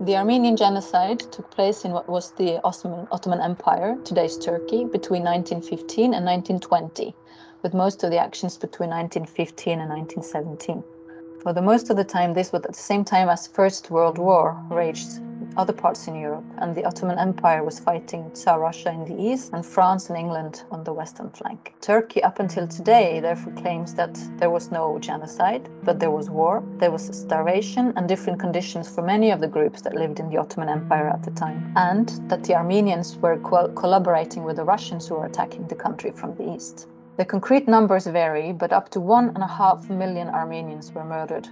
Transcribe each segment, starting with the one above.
The Armenian genocide took place in what was the Ottoman, Ottoman Empire, today's Turkey, between 1915 and 1920, with most of the actions between 1915 and 1917. For the most of the time, this was at the same time as First World War raged other parts in Europe, and the Ottoman Empire was fighting Tsar Russia in the east and France and England on the western flank. Turkey, up until today, therefore claims that there was no genocide, but there was war, there was starvation and different conditions for many of the groups that lived in the Ottoman Empire at the time, and that the Armenians were co collaborating with the Russians who were attacking the country from the east. The concrete numbers vary, but up to one and a half million Armenians were murdered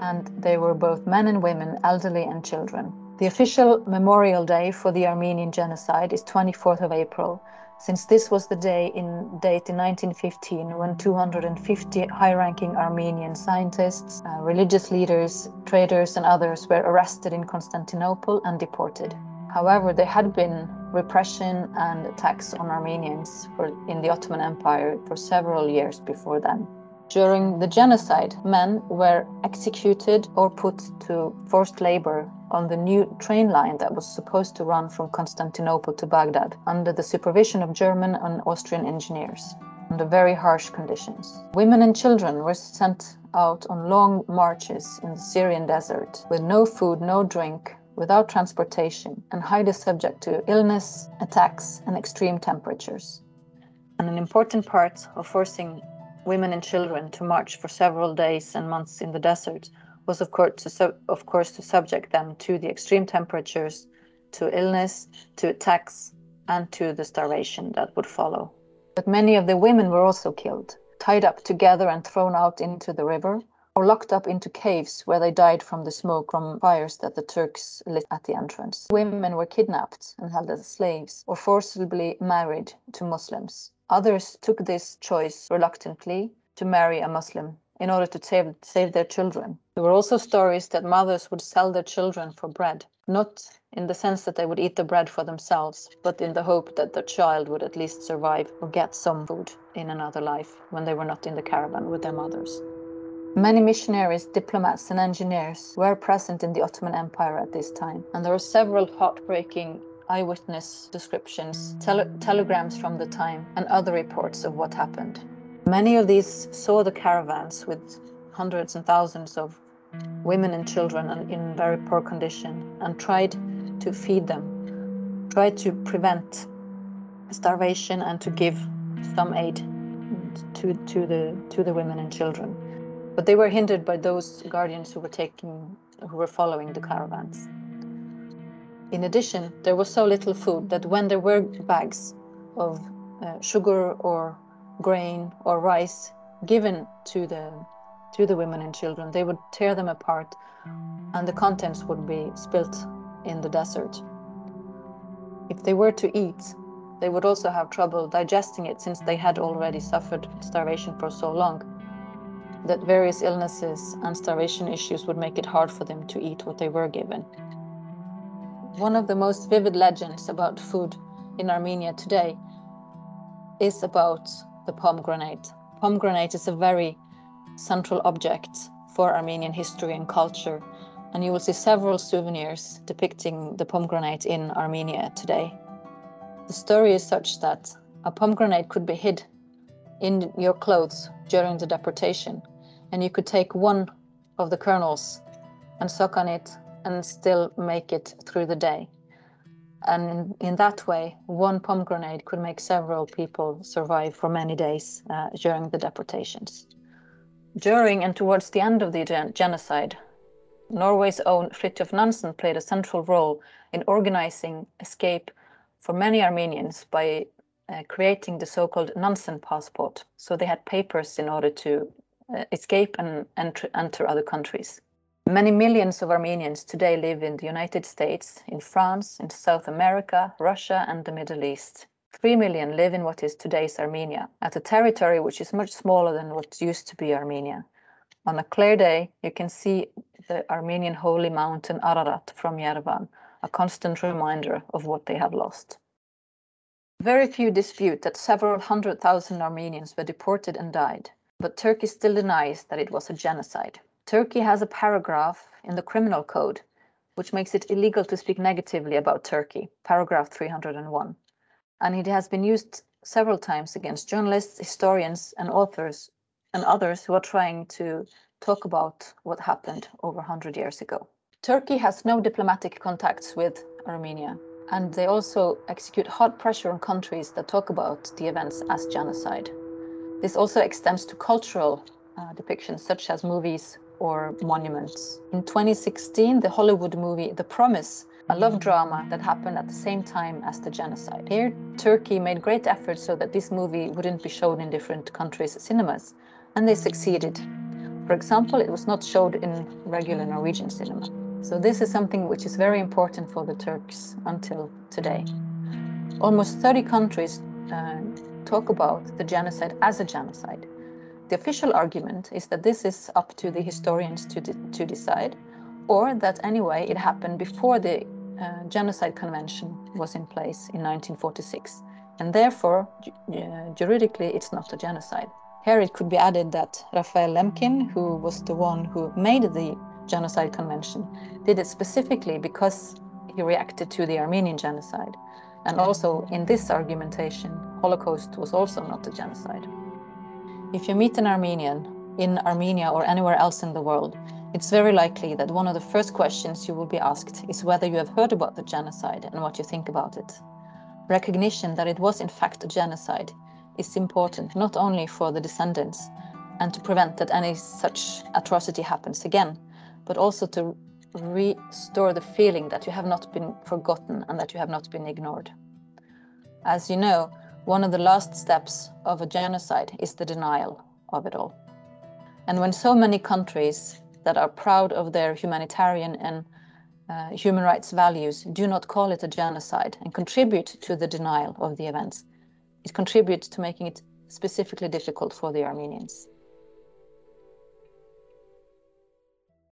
and they were both men and women, elderly and children. The official memorial day for the Armenian genocide is 24th of April, since this was the day in date in 1915 when 250 high-ranking Armenian scientists, uh, religious leaders, traders, and others were arrested in Constantinople and deported. However, there had been repression and attacks on Armenians for, in the Ottoman Empire for several years before then. During the genocide, men were executed or put to forced labor on the new train line that was supposed to run from Constantinople to Baghdad under the supervision of German and Austrian engineers under very harsh conditions. Women and children were sent out on long marches in the Syrian desert with no food, no drink, without transportation, and highly subject to illness, attacks, and extreme temperatures. And an important part of forcing women and children to march for several days and months in the desert was of course to, of course to subject them to the extreme temperatures, to illness, to attacks, and to the starvation that would follow. But many of the women were also killed, tied up together and thrown out into the river, or locked up into caves where they died from the smoke from fires that the Turks lit at the entrance. Women were kidnapped and held as slaves or forcibly married to Muslims. Others took this choice reluctantly to marry a Muslim in order to save, save their children. There were also stories that mothers would sell their children for bread, not in the sense that they would eat the bread for themselves, but in the hope that the child would at least survive or get some food in another life when they were not in the caravan with their mothers. Many missionaries, diplomats, and engineers were present in the Ottoman Empire at this time, and there are several heartbreaking eyewitness descriptions, tele telegrams from the time, and other reports of what happened. Many of these saw the caravans with hundreds and thousands of women and children in very poor condition and tried to feed them, tried to prevent starvation and to give some aid to, to, the, to the women and children. But they were hindered by those guardians who were taking, who were following the caravans. In addition, there was so little food that when there were bags of uh, sugar or grain or rice given to the to the women and children, they would tear them apart and the contents would be spilt in the desert. If they were to eat, they would also have trouble digesting it since they had already suffered starvation for so long that various illnesses and starvation issues would make it hard for them to eat what they were given. One of the most vivid legends about food in Armenia today is about the pomegranate. Pomegranate is a very central object for Armenian history and culture, and you will see several souvenirs depicting the pomegranate in Armenia today. The story is such that a pomegranate could be hid in your clothes during the deportation, and you could take one of the kernels and suck on it and still make it through the day. And in, in that way, one pomegranate could make several people survive for many days uh, during the deportations. During and towards the end of the gen genocide, Norway's own Fridtjof Nansen played a central role in organizing escape for many Armenians by uh, creating the so-called Nansen passport. So they had papers in order to uh, escape and enter, enter other countries. Many millions of Armenians today live in the United States, in France, in South America, Russia, and the Middle East. Three million live in what is today's Armenia, at a territory which is much smaller than what used to be Armenia. On a clear day, you can see the Armenian holy mountain Ararat from Yerevan, a constant reminder of what they have lost. Very few dispute that several hundred thousand Armenians were deported and died, but Turkey still denies that it was a genocide. Turkey has a paragraph in the criminal code which makes it illegal to speak negatively about Turkey, paragraph 301. And it has been used several times against journalists, historians, and authors, and others who are trying to talk about what happened over 100 years ago. Turkey has no diplomatic contacts with Armenia, and they also execute hard pressure on countries that talk about the events as genocide. This also extends to cultural uh, depictions, such as movies or monuments. In 2016, the Hollywood movie The Promise, a love drama that happened at the same time as the genocide. Here, Turkey made great efforts so that this movie wouldn't be shown in different countries' cinemas, and they succeeded. For example, it was not showed in regular Norwegian cinema. So this is something which is very important for the Turks until today. Almost 30 countries uh, talk about the genocide as a genocide. The official argument is that this is up to the historians to, de to decide, or that anyway it happened before the uh, Genocide Convention was in place in 1946, and therefore, uh, juridically, it's not a genocide. Here it could be added that Raphael Lemkin, who was the one who made the Genocide Convention, did it specifically because he reacted to the Armenian genocide. And also in this argumentation, Holocaust was also not a genocide. If you meet an Armenian in Armenia or anywhere else in the world, it's very likely that one of the first questions you will be asked is whether you have heard about the genocide and what you think about it. Recognition that it was in fact a genocide is important not only for the descendants and to prevent that any such atrocity happens again, but also to restore the feeling that you have not been forgotten and that you have not been ignored. As you know, one of the last steps of a genocide is the denial of it all. And when so many countries that are proud of their humanitarian and uh, human rights values do not call it a genocide and contribute to the denial of the events, it contributes to making it specifically difficult for the Armenians.